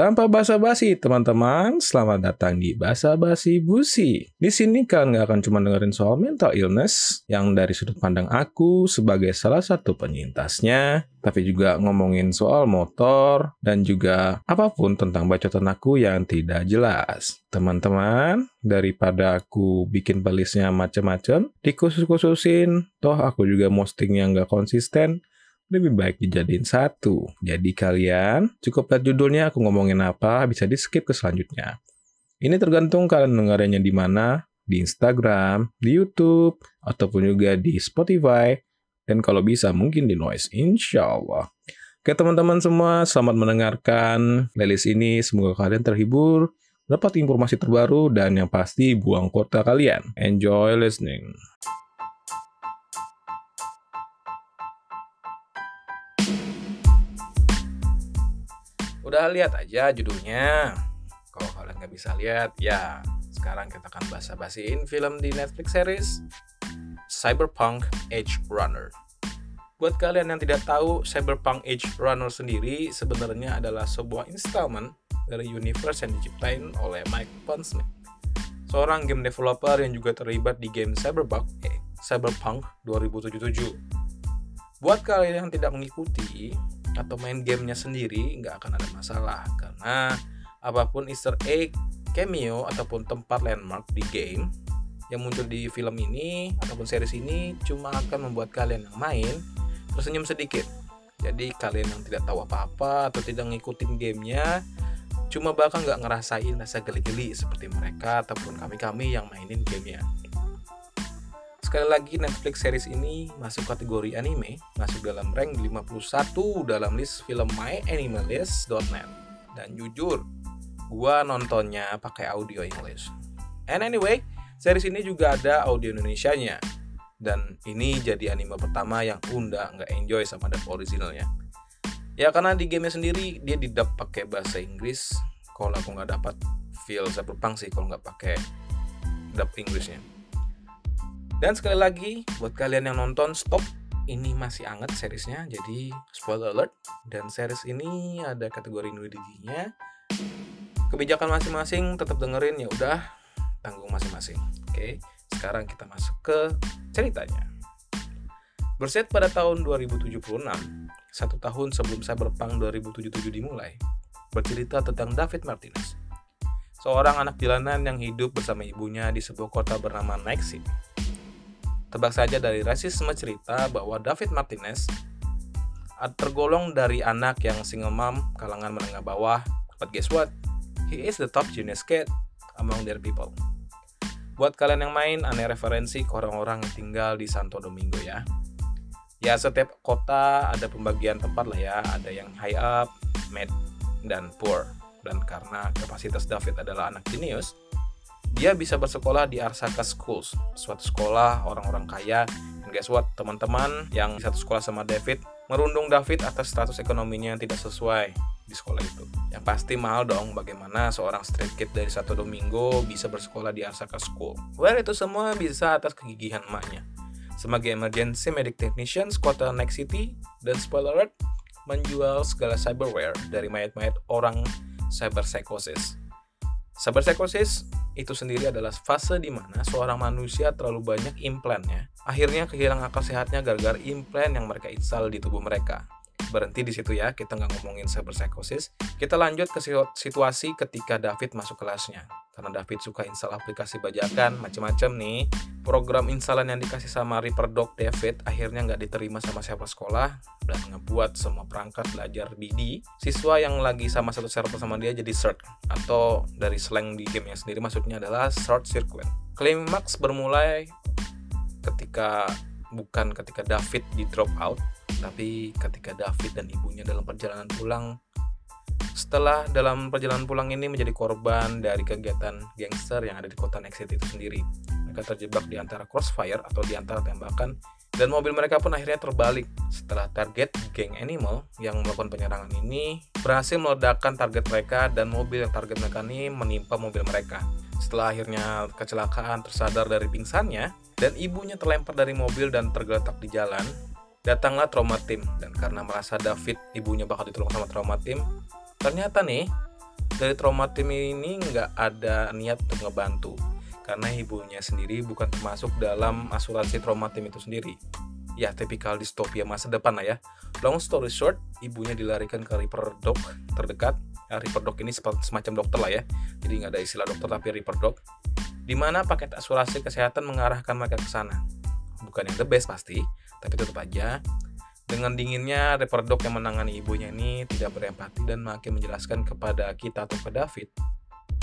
Tanpa basa-basi, teman-teman, selamat datang di Basa Basi Busi. Di sini kalian nggak akan cuma dengerin soal mental illness yang dari sudut pandang aku sebagai salah satu penyintasnya, tapi juga ngomongin soal motor dan juga apa pun tentang bacotan aku yang tidak jelas. Teman-teman, daripada aku bikin playlistnya macem-macem, dikhusus-khususin, toh aku juga posting yang nggak konsisten, lebih baik dijadiin satu. Jadi kalian cukup lihat judulnya aku ngomongin apa, bisa di skip ke selanjutnya. Ini tergantung kalian dengarnya di mana, di Instagram, di YouTube, ataupun juga di Spotify, dan kalau bisa mungkin di Noise, insya Allah. Oke teman-teman semua, selamat mendengarkan playlist ini. Semoga kalian terhibur, dapat informasi terbaru, dan yang pasti buang kota kalian. Enjoy listening. Udah lihat aja judulnya. Kalau kalian nggak bisa lihat, ya sekarang kita akan basa-basiin film di Netflix series Cyberpunk Edge Runner. Buat kalian yang tidak tahu, Cyberpunk Edge Runner sendiri sebenarnya adalah sebuah installment dari universe yang diciptain oleh Mike Pondsmith, seorang game developer yang juga terlibat di game Cyberpunk, eh, Cyberpunk 2077. Buat kalian yang tidak mengikuti, atau main gamenya sendiri nggak akan ada masalah karena apa pun Easter egg, cameo ataupun tempat landmark di game yang muncul di film ini ataupun series ini cuma akan membuat kalian yang main tersenyum sedikit. Jadi kalian yang tidak tahu apa-apa atau tidak ngikutin gamenya cuma bakal nggak ngerasain rasa geli-geli seperti mereka ataupun kami-kami yang mainin gamenya. Sekali lagi Netflix series ini masuk kategori anime, masuk dalam rank 51 dalam list film myanimelist.net. Dan jujur, gua nontonnya pakai audio English. And anyway, series ini juga ada audio Indonesia-nya. Dan ini jadi anime pertama yang Unda nggak enjoy sama dub originalnya. Ya karena di gamenya sendiri dia didub pakai bahasa Inggris. Kalau aku nggak dapat feel cyberpunk sih kalau nggak pakai dub Inggrisnya. Dan sekali lagi, buat kalian yang nonton, stop. Ini masih anget seriesnya, jadi spoiler alert. Dan series ini ada kategori nudity-nya. Kebijakan masing-masing tetap dengerin ya udah tanggung masing-masing. Oke, sekarang kita masuk ke ceritanya. Berset pada tahun 2076, satu tahun sebelum Cyberpunk 2077 dimulai, bercerita tentang David Martinez, seorang anak jalanan yang hidup bersama ibunya di sebuah kota bernama Night City. Tebak saja dari rasisme cerita bahwa David Martinez tergolong dari anak yang single mom kalangan menengah bawah. But guess what? He is the top genius kid among their people. Buat kalian yang main, aneh referensi ke orang-orang yang tinggal di Santo Domingo ya. Ya setiap kota ada pembagian tempat lah ya, ada yang high up, mid, dan poor. Dan karena kapasitas David adalah anak jenius, dia bisa bersekolah di Arsaka Schools, suatu sekolah orang-orang kaya. Dan guess what, teman-teman yang satu sekolah sama David merundung David atas status ekonominya yang tidak sesuai di sekolah itu. Yang pasti mahal dong bagaimana seorang street kid dari satu Domingo bisa bersekolah di Arsaka School. Well, itu semua bisa atas kegigihan emaknya. Sebagai emergency medic technician kota Next City dan spoiler alert, menjual segala cyberware dari mayat-mayat orang cyber psychosis. Cyber psychosis itu sendiri adalah fase di mana seorang manusia terlalu banyak implannya, akhirnya kehilangan akal sehatnya gara-gara implan yang mereka install di tubuh mereka. Berhenti di situ ya, kita nggak ngomongin cyber psychosis. Kita lanjut ke situasi ketika David masuk kelasnya. Karena David suka install aplikasi bajakan, macam-macam nih. Program instalan yang dikasih sama Reaper Dog David akhirnya nggak diterima sama siapa sekolah dan ngebuat semua perangkat belajar BD. Siswa yang lagi sama satu server sama dia jadi CERT atau dari slang di gamenya sendiri maksudnya adalah short circuit. Climax bermulai ketika bukan ketika David di drop out, tapi ketika David dan ibunya dalam perjalanan pulang setelah dalam perjalanan pulang ini menjadi korban dari kegiatan gangster yang ada di kota Next City itu sendiri. Mereka terjebak di antara crossfire atau di antara tembakan dan mobil mereka pun akhirnya terbalik setelah target geng animal yang melakukan penyerangan ini berhasil meledakkan target mereka dan mobil yang target mereka ini menimpa mobil mereka. Setelah akhirnya kecelakaan tersadar dari pingsannya dan ibunya terlempar dari mobil dan tergeletak di jalan, datanglah trauma team. Dan karena merasa David ibunya bakal ditolong sama trauma team, ternyata nih dari trauma tim ini nggak ada niat untuk ngebantu. Karena ibunya sendiri bukan termasuk dalam asuransi trauma tim itu sendiri. Ya tipikal distopia masa depan lah ya. Long story short ibunya dilarikan ke Reaper Dog terdekat. Ya, Reaper Dog ini semacam dokter lah ya. Jadi nggak ada istilah dokter tapi Reaper Dog di mana paket asuransi kesehatan mengarahkan mereka ke sana. Bukan yang the best pasti tapi tetap aja dengan dinginnya Reaper Dog yang menangani ibunya ini tidak berempati dan makin menjelaskan kepada kita atau ke David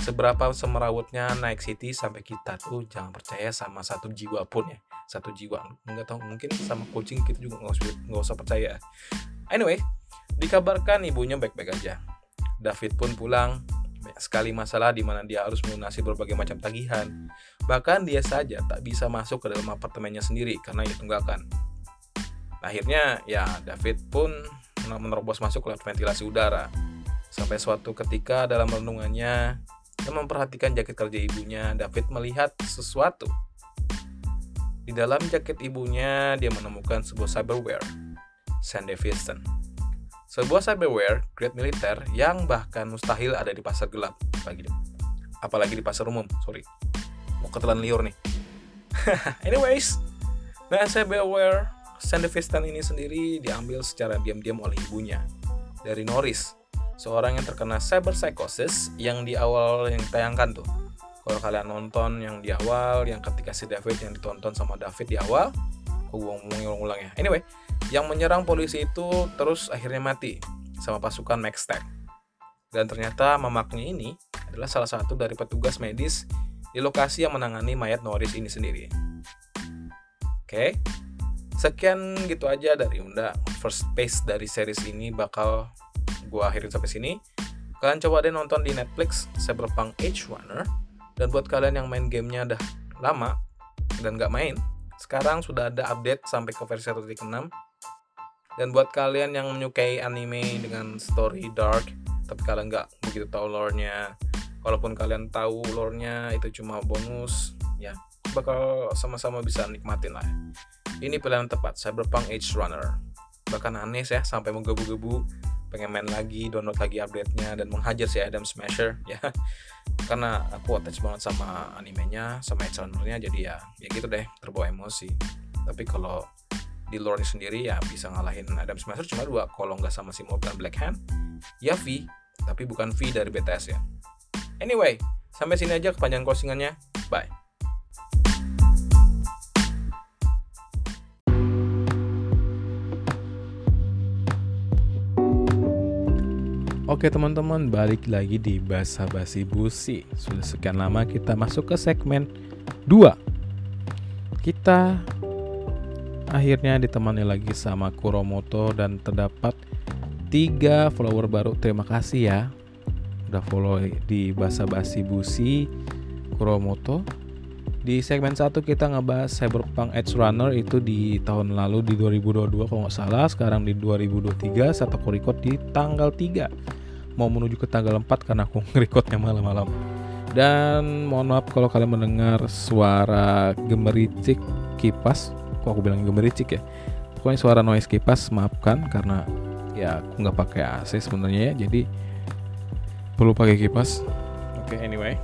seberapa semerawutnya naik city sampai kita tuh jangan percaya sama satu jiwa pun ya. Satu jiwa nggak tahu mungkin sama kucing kita juga nggak usah nggak usah percaya. Anyway dikabarkan ibunya baik-baik aja. David pun pulang. Banyak sekali masalah di mana dia harus melunasi berbagai macam tagihan. Bahkan dia saja tak bisa masuk ke dalam apartemennya sendiri karena ia tunggakan Akhirnya ya David pun menerobos masuk lewat ventilasi udara. Sampai suatu ketika dalam renungannya yang memperhatikan jaket kerja ibunya, David melihat sesuatu. Di dalam jaket ibunya, dia menemukan sebuah cyberware, Sandy Fiston. Sebuah cyberware grade militer yang bahkan mustahil ada di pasar gelap, apalagi di, apalagi di pasar umum, sorry. Mau ketelan liur nih. Anyways, nah cyberware Sandefistan ini sendiri diambil secara diam-diam oleh ibunya dari Norris, seorang yang terkena cyber psychosis yang di awal yang ditayangkan tuh. Kalau kalian nonton yang di awal, yang ketika si David yang ditonton sama David di awal, aku ngomong ulang ya. Anyway, yang menyerang polisi itu terus akhirnya mati sama pasukan Max Tech. Dan ternyata mamaknya ini adalah salah satu dari petugas medis di lokasi yang menangani mayat Norris ini sendiri. Oke? Sekian gitu aja dari Unda. First pace dari series ini bakal gua akhirin sampai sini. Kalian coba deh nonton di Netflix Cyberpunk Edge Runner. Dan buat kalian yang main gamenya udah lama dan nggak main, sekarang sudah ada update sampai ke versi 1.6. Dan buat kalian yang menyukai anime dengan story dark, tapi kalian nggak begitu tahu lore-nya, walaupun kalian tahu lore-nya itu cuma bonus, ya bakal sama-sama bisa nikmatin lah. Ini pilihan tepat, Cyberpunk Edge Runner. Bahkan aneh ya, sampai menggebu-gebu pengen main lagi, download lagi update-nya, dan menghajar si Adam Smasher ya. Karena aku attach banget sama animenya, sama Edge Runner-nya, jadi ya, ya gitu deh, terbawa emosi. Tapi kalau di lore sendiri ya bisa ngalahin Adam Smasher cuma dua, kalau nggak sama si Morgan Black Hand, ya V, tapi bukan V dari BTS ya. Anyway, sampai sini aja kepanjangan closingannya. Bye. Oke teman-teman, balik lagi di Basa Basi Busi. Sudah sekian lama kita masuk ke segmen 2. Kita akhirnya ditemani lagi sama Kuromoto dan terdapat tiga follower baru. Terima kasih ya. Udah follow di Basa Basi Busi Kuromoto. Di segmen 1 kita ngebahas Cyberpunk Edge Runner itu di tahun lalu di 2022 kalau nggak salah. Sekarang di 2023 satu record di tanggal 3 mau menuju ke tanggal 4 karena aku ngerekodnya malam-malam. Dan mohon maaf kalau kalian mendengar suara gemericik kipas. Kok aku bilang gemericik ya? Pokoknya suara noise kipas maafkan karena ya aku nggak pakai AC sebenarnya ya. Jadi perlu pakai kipas. Oke, okay, anyway.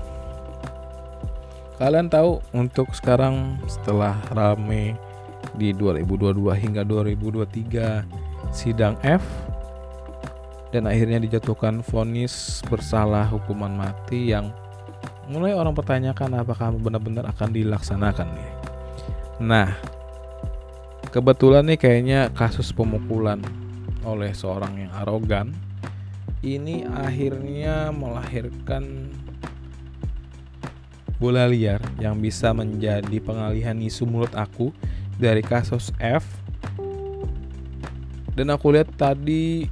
Kalian tahu untuk sekarang setelah rame di 2022 hingga 2023 sidang F dan akhirnya dijatuhkan vonis bersalah hukuman mati yang mulai orang pertanyakan apakah benar-benar akan dilaksanakan nih. Nah, kebetulan nih kayaknya kasus pemukulan oleh seorang yang arogan ini akhirnya melahirkan bola liar yang bisa menjadi pengalihan isu mulut aku dari kasus F. Dan aku lihat tadi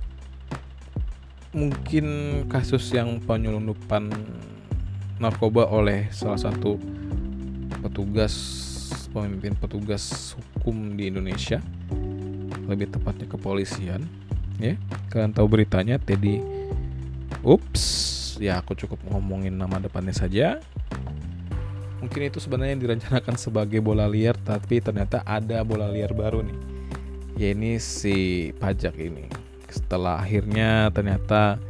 mungkin kasus yang penyelundupan narkoba oleh salah satu petugas pemimpin petugas hukum di Indonesia lebih tepatnya kepolisian ya. Kalian tahu beritanya Teddy. Ups ya aku cukup ngomongin nama depannya saja mungkin itu sebenarnya direncanakan sebagai bola liar tapi ternyata ada bola liar baru nih. Ya ini si pajak ini. Setelah akhirnya ternyata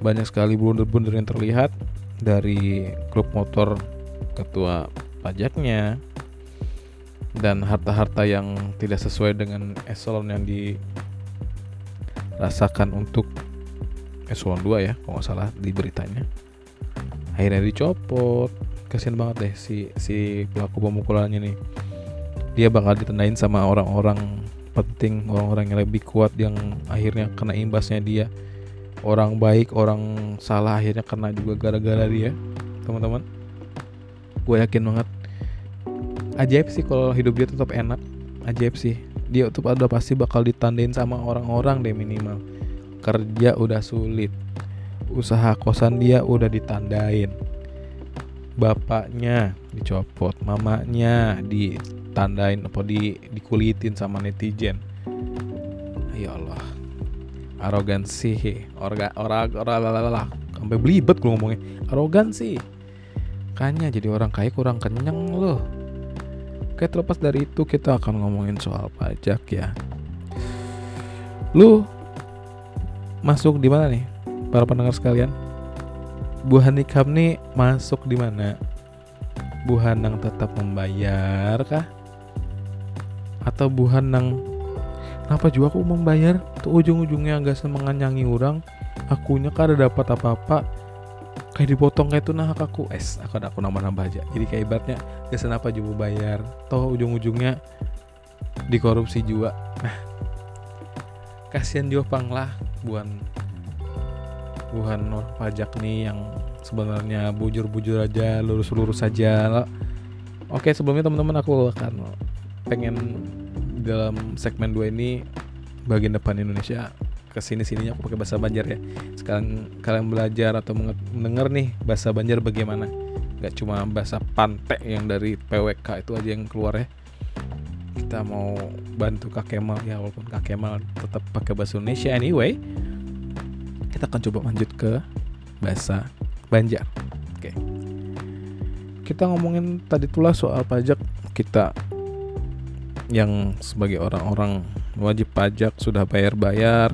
banyak sekali blunder-blunder yang terlihat dari klub motor ketua pajaknya. Dan harta-harta yang tidak sesuai dengan eselon yang dirasakan untuk eselon 2 ya kalau nggak salah di beritanya. Akhirnya dicopot kasian banget deh si si pelaku pemukulannya nih. Dia bakal ditendain sama orang-orang penting orang-orang yang lebih kuat yang akhirnya kena imbasnya dia. Orang baik orang salah akhirnya kena juga gara-gara dia. Teman-teman gue yakin banget. Ajaib sih kalau hidup dia tetap enak. Ajaib sih. Dia tuh pada pasti bakal ditandain sama orang-orang deh minimal. Kerja udah sulit. Usaha kosan dia udah ditandain bapaknya dicopot mamanya ditandain apa di dikulitin sama netizen ya Allah arogansi orga orang orang sampai belibet gue ngomongnya arogansi Makanya jadi orang kaya kurang kenyang loh. Oke terlepas dari itu kita akan ngomongin soal pajak ya. Lu masuk di mana nih para pendengar sekalian? Bu Hanikam nih masuk di mana? Bu Hanang tetap membayar kah? Atau Bu Hanang Kenapa juga aku membayar? Tuh ujung-ujungnya nggak semenganyangi orang Akunya kada dapat apa-apa kayak dipotong kayak itu nah aku es aku aku nambah nambah aja jadi kayak ibaratnya kesan apa juga bayar toh ujung ujungnya dikorupsi juga nah kasihan juga pang lah buan buan pajak nih yang sebenarnya bujur-bujur aja lurus-lurus saja. Oke sebelumnya teman-teman aku akan pengen dalam segmen 2 ini bagian depan Indonesia. Ke sini sininya aku pakai bahasa Banjar ya. Sekarang kalian belajar atau mendengar nih bahasa Banjar bagaimana. Nggak cuma bahasa pantek yang dari PWK itu aja yang keluar ya. Kita mau bantu Kak Kemal ya walaupun Kak Kemal tetap pakai bahasa Indonesia anyway kita akan coba lanjut ke bahasa Banjar oke kita ngomongin tadi tulah soal pajak kita yang sebagai orang-orang wajib pajak sudah bayar-bayar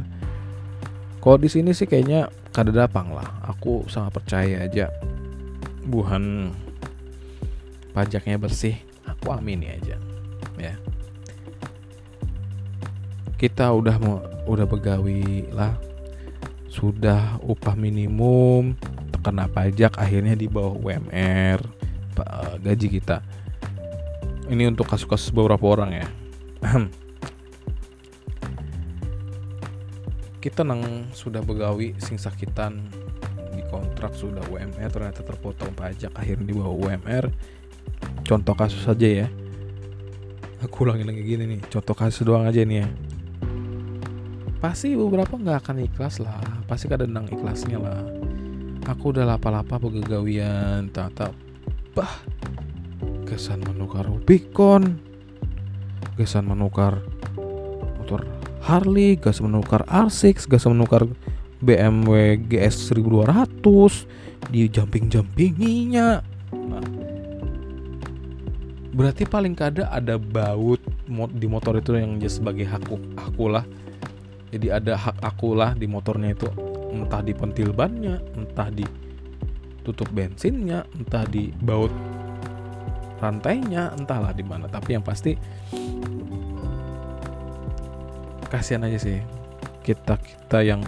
kalau di sini sih kayaknya kada dapang lah. Aku sangat percaya aja. Buhan pajaknya bersih. Aku amini aja. Ya. Kita udah mau udah begawi lah. Sudah upah minimum terkena pajak akhirnya di bawah UMR eh, gaji kita. Ini untuk kasus-kasus beberapa orang ya. kita nang sudah begawi sing sakitan di kontrak sudah UMR ternyata terpotong pajak akhirnya di bawah UMR contoh kasus saja ya aku ulangi lagi gini nih contoh kasus doang aja nih ya pasti beberapa nggak akan ikhlas lah pasti kadang nang ikhlasnya lah aku udah lapa-lapa pegawian tata bah kesan menukar Rubicon kesan menukar motor Harley, gas menukar R6, gas menukar BMW GS 1200 di jumping-jumpinginya. Nah, berarti paling kada ada baut di motor itu yang sebagai aku lah. Jadi ada hak aku lah di motornya itu entah di pentil bannya, entah di tutup bensinnya, entah di baut rantainya, entahlah di mana. Tapi yang pasti kasihan aja sih kita kita yang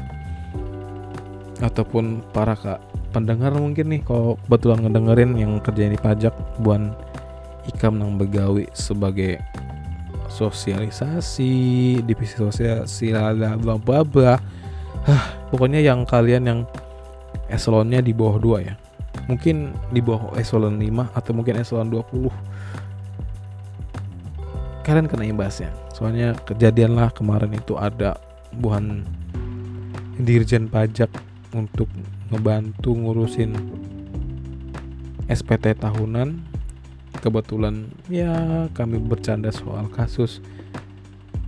ataupun para kak pendengar mungkin nih kalau kebetulan ngedengerin yang kerja di pajak buan ikam nang begawi sebagai sosialisasi divisi sosialisasi bla bla bla Hah, pokoknya yang kalian yang eselonnya di bawah dua ya. Mungkin di bawah eselon 5 atau mungkin eselon 20 kalian kena imbasnya. Soalnya kejadian lah kemarin itu ada buhan dirjen pajak untuk ngebantu ngurusin SPT tahunan kebetulan ya kami bercanda soal kasus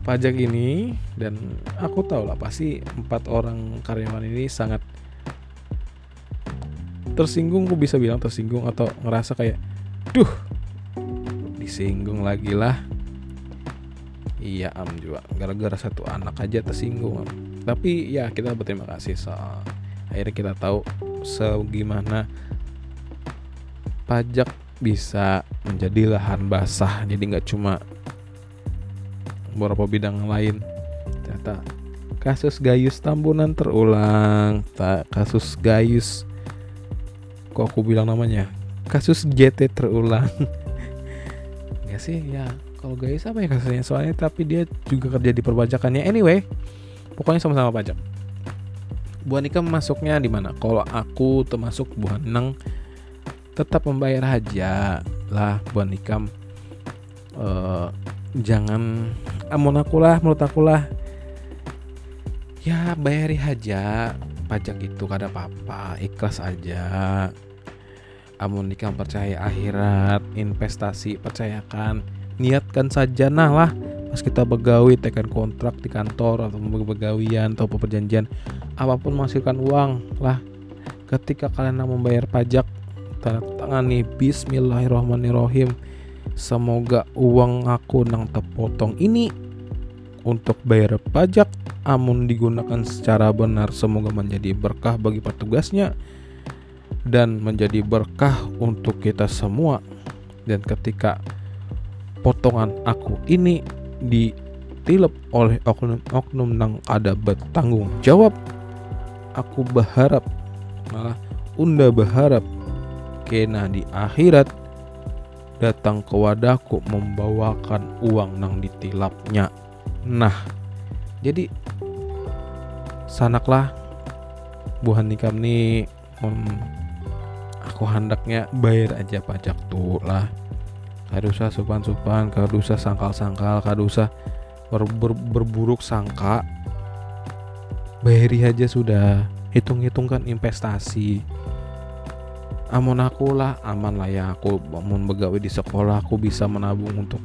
pajak ini dan aku tahu lah pasti empat orang karyawan ini sangat tersinggung aku bisa bilang tersinggung atau ngerasa kayak duh disinggung lagi lah iya am juga gara-gara satu anak aja tersinggung am. tapi ya kita berterima kasih soal akhirnya kita tahu segimana pajak bisa menjadi lahan basah. Jadi nggak cuma beberapa bidang lain. Ternyata kasus Gayus Tambunan terulang. Tak kasus Gayus kok aku bilang namanya? Kasus GT terulang. Nggak sih? Ya kalau Gayus apa ya kasusnya? Soalnya tapi dia juga kerja di perpajakannya anyway pokoknya sama-sama pajak. Bu Anika masuknya di mana? Kalau aku termasuk Bu Aneng tetap membayar haja lah Bu Anika uh, jangan amun aku lah menurut aku lah. Ya bayari aja pajak itu kada apa-apa ikhlas aja. Amun nikah percaya akhirat investasi percayakan. Niatkan saja nah lah. Pas kita begawi tekan kontrak di kantor atau begawian atau perjanjian apa pun menghasilkan uang lah. Ketika kalian mau membayar pajak tanda tangan nih Bismillahirrahmanirrahim. Semoga uang aku nang terpotong ini untuk bayar pajak. Amun digunakan secara benar semoga menjadi berkah bagi petugasnya dan menjadi berkah untuk kita semua. Dan ketika potongan aku ini ditilep oleh oknum-oknum nang ada bertanggung jawab aku berharap malah unda berharap kena di akhirat datang ke wadahku membawakan uang nang ditilapnya. Nah, jadi sanaklah buhan nikam nih um, aku hendaknya bayar aja pajak tuh lah. Usah supan-supan usah sangkal-sangkal usah ber, ber, berburuk sangka bayari aja sudah. Hitung-hitungkan investasi amun aku lah aman lah ya. Aku amun begawe di sekolah aku bisa menabung untuk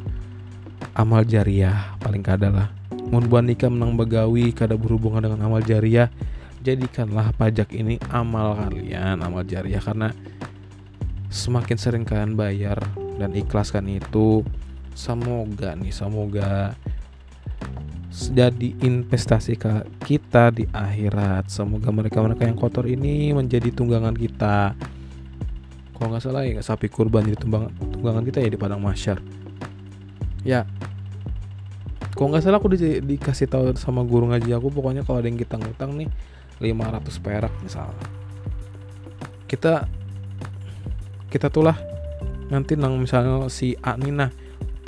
amal jariah. Paling kada lah. Mun buat nikah menang begawi kada berhubungan dengan amal jariah jadikanlah pajak ini amal kalian amal jariah. Karena semakin sering kalian bayar dan ikhlaskan itu semoga nih semoga jadi investasi ke kita di akhirat. Semoga mereka-mereka yang kotor ini menjadi tunggangan kita kalau nggak salah ya sapi kurban di tumbang, tunggangan kita ya di padang masyar. Ya. Kalau nggak salah aku di, dikasih tahu sama guru ngaji aku pokoknya kalau ada yang kita ngutang nih 500 perak misalnya. Kita kita tuh lah nanti nang misalnya si A nih nah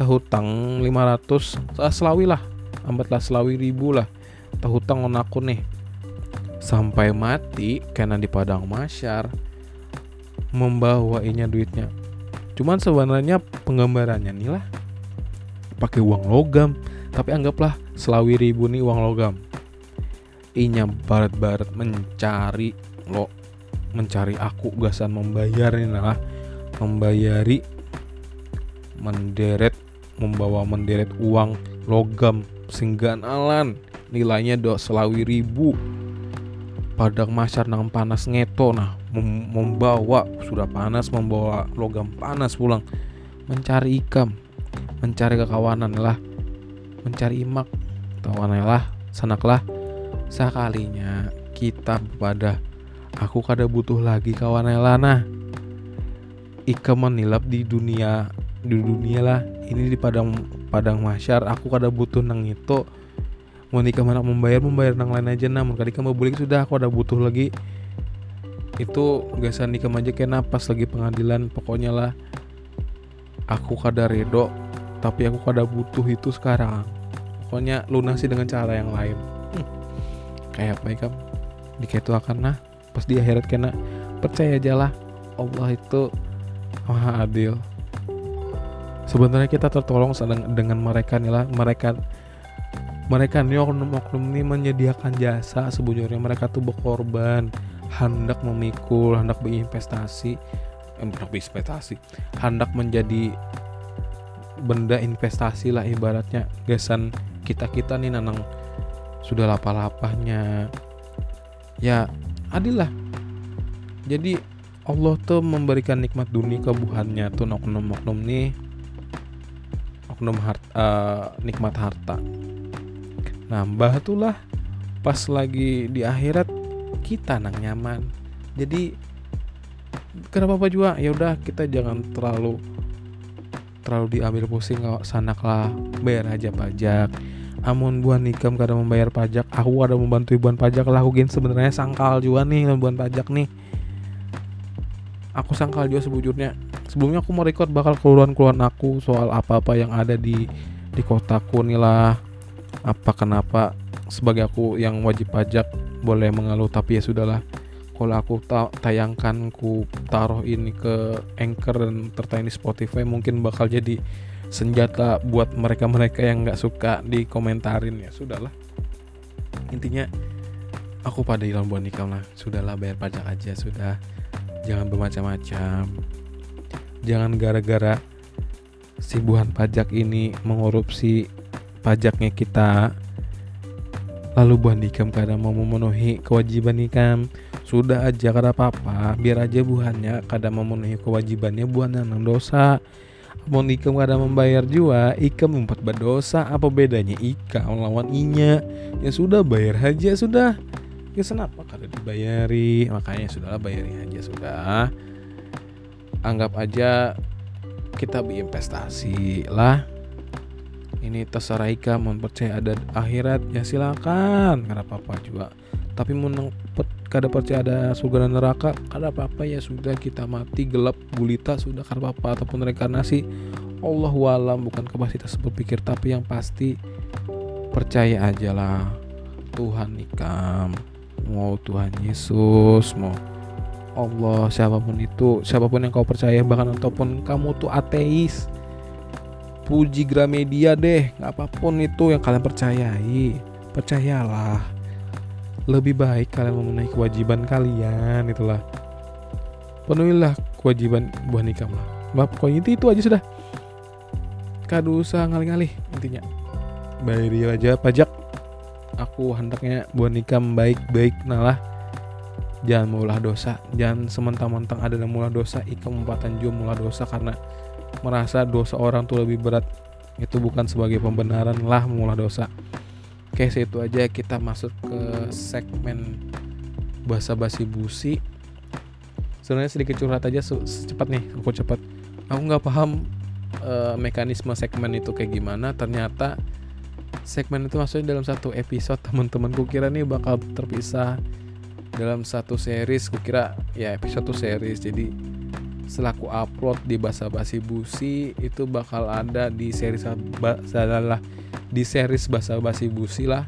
hutang 500 selawi lah ambatlah selawi ribu lah hutang on aku nih sampai mati karena di padang masyar membawainya duitnya. Cuman sebenarnya penggambarannya nih lah. Pakai uang logam. Tapi anggaplah selawi ribu nih uang logam. Inya barat-barat mencari lo mencari aku gasan membayar ini lah. Membayari menderet membawa menderet uang logam singgan alan nilainya do selawi ribu. Padang masyar nang panas ngeto nah mem membawa sudah panas membawa logam panas pulang. Mencari ikam mencari kekawanan lah. Mencari imak tawanan lah sanaklah sekalinya kita pada aku kada butuh lagi kawan nah. Ikam menilap di dunia di dunia lah. Ini di padang padang masyar aku kada butuh nang itu. Mau nikah mana membayar membayar nang lain aja namun kadika mau balik sudah aku ada butuh lagi itu gasan nikah aja kena pas lagi pengadilan pokoknya lah. Aku kada redo tapi aku kada butuh itu sekarang. Pokoknya lunasi dengan cara yang lain. Hmm. kayak apa ya kam dikaitu akan nah pas di akhirat kena percaya aja lah. Allah itu maha adil. Sebenarnya kita tertolong dengan mereka nih lah. Mereka mereka nih oknum-oknum ini menyediakan jasa sebenarnya. Mereka tuh berkorban hendak memikul hendak berinvestasi. Eh, berinvestasi. Hendak menjadi benda investasi lah ibaratnya. Gasan kita kita nih nanang sudah lapah-lapahnya. Ya adil lah jadi Allah tuh memberikan nikmat dunia kebuhannya tuh oknum-oknum nih. Oknum harta, uh, nikmat harta. Nambah tuh lah pas lagi di akhirat kita nang nyaman. Jadi kenapa apa juga? Ya udah kita jangan terlalu terlalu diambil pusing sanak lah bayar aja pajak. Amun buan nikam kada membayar pajak aku ada membantu ibuan pajak lah. Aku sebenarnya sangkal juga nih buan pajak nih. Aku sangkal juga sebujurnya. Sebelumnya aku mau record bakal keluaran aku soal apa-apa yang ada di di kotaku nih lah. Apa kenapa sebagai aku yang wajib pajak boleh mengeluh tapi ya sudahlah. Kalau aku ta tayangkan ku taruh ini ke anchor dan tertayang di Spotify mungkin bakal jadi senjata buat mereka-mereka yang nggak suka dikomentarin ya sudahlah. Intinya aku pada hilang buat nikah lah. Sudahlah bayar pajak aja sudah. Jangan bermacam-macam. Jangan gara-gara si buhan pajak ini mengorupsi pajaknya kita lalu buhan nikam kadang mau memenuhi kewajiban nikam. Sudah aja kada apa-apa. Biar aja buhannya kadang memenuhi kewajibannya buhan yang dosa. Mau nikam kadang membayar juga ikam membuat berdosa apa bedanya ika lawan inya? Ya sudah bayar aja sudah. Ya kenapa kada dibayari? Makanya sudahlah bayari aja sudah. Anggap aja kita berinvestasi lah ini terserah Ika mau percaya ada akhirat. Ya silakan. Kada apa-apa juga. Tapi mau kada percaya ada surga dan neraka kada apa-apa. Ya sudah kita mati gelap gulita sudah. Kada apa-apa. Ataupun reinkarnasi Allah walam bukan kapasitas berpikir tapi yang pasti percaya aja lah. Tuhan nikam mau Tuhan Yesus mau Allah siapa pun itu. Siapa pun yang kau percaya bahkan ataupun kamu tuh ateis puji Gramedia deh. Apa pun itu yang kalian percayai. Percayalah. Lebih baik kalian memenuhi kewajiban kalian itulah. Penuhilah kewajiban buah nikah lah. Bapak pokoknya itu, itu aja sudah. Kado usah ngalih-ngalih intinya. Bayar aja pajak. Aku hendaknya buat nikah baik-baik nalah. Jangan mulah dosa. Jangan sementang-mentang ada yang mulah dosa ikam empatan juga mulah dosa karena merasa dosa orang tuh lebih berat. Itu bukan sebagai pembenaran lah mulah dosa. Oke itu aja kita masuk ke segmen bahasa basi busi. Sebenarnya sedikit curhat aja secepat nih aku cepat. Aku nggak paham uh, mekanisme segmen itu kayak gimana. Ternyata segmen itu maksudnya dalam satu episode teman-teman kira nih bakal terpisah. Dalam satu series kukira ya episode tuh series. Jadi selaku upload di bahasa basi busi itu bakal ada di series adalah di series bahasa basi busi lah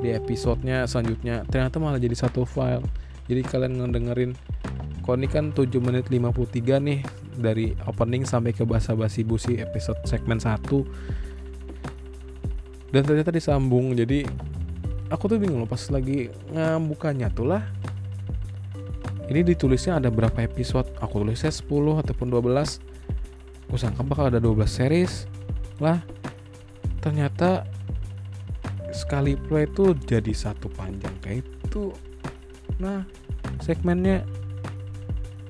di episodenya selanjutnya. Ternyata malah jadi satu file. Jadi kalian ngedengerin kok ini kan 7 menit 53 nih dari opening sampai ke bahasa basi busi episode segmen 1 dan ternyata disambung jadi aku tuh bingung loh pas lagi ngambukannya tuh lah ini ditulisnya ada berapa episode? Aku tulisnya 10 ataupun 12 aku sangka bakal ada 12 series. Lah ternyata sekali play tuh jadi satu panjang kayak itu. Nah segmennya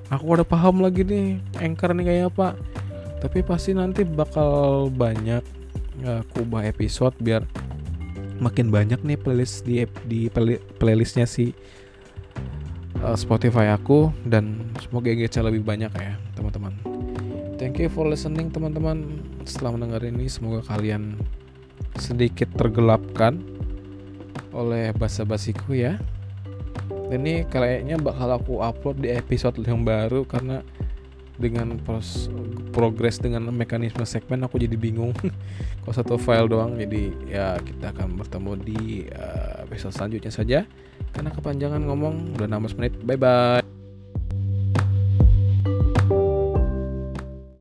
aku udah paham lagi nih anchor nih kayak apa. Tapi pasti nanti bakal banyak aku ubah episode biar makin banyak nih playlist di di play, playlistnya si uh, Spotify aku dan semoga GC lebih banyak ya teman-teman. Thank you for listening teman-teman. Setelah mendengar ini semoga kalian sedikit tergelapkan oleh basa-basiku ya. Dan ini kayaknya bakal aku upload di episode yang baru karena dengan pros progres dengan mekanisme segmen aku jadi bingung kok satu file doang jadi ya kita akan bertemu di uh, episode selanjutnya saja karena kepanjangan ngomong udah 16 menit. Bye bye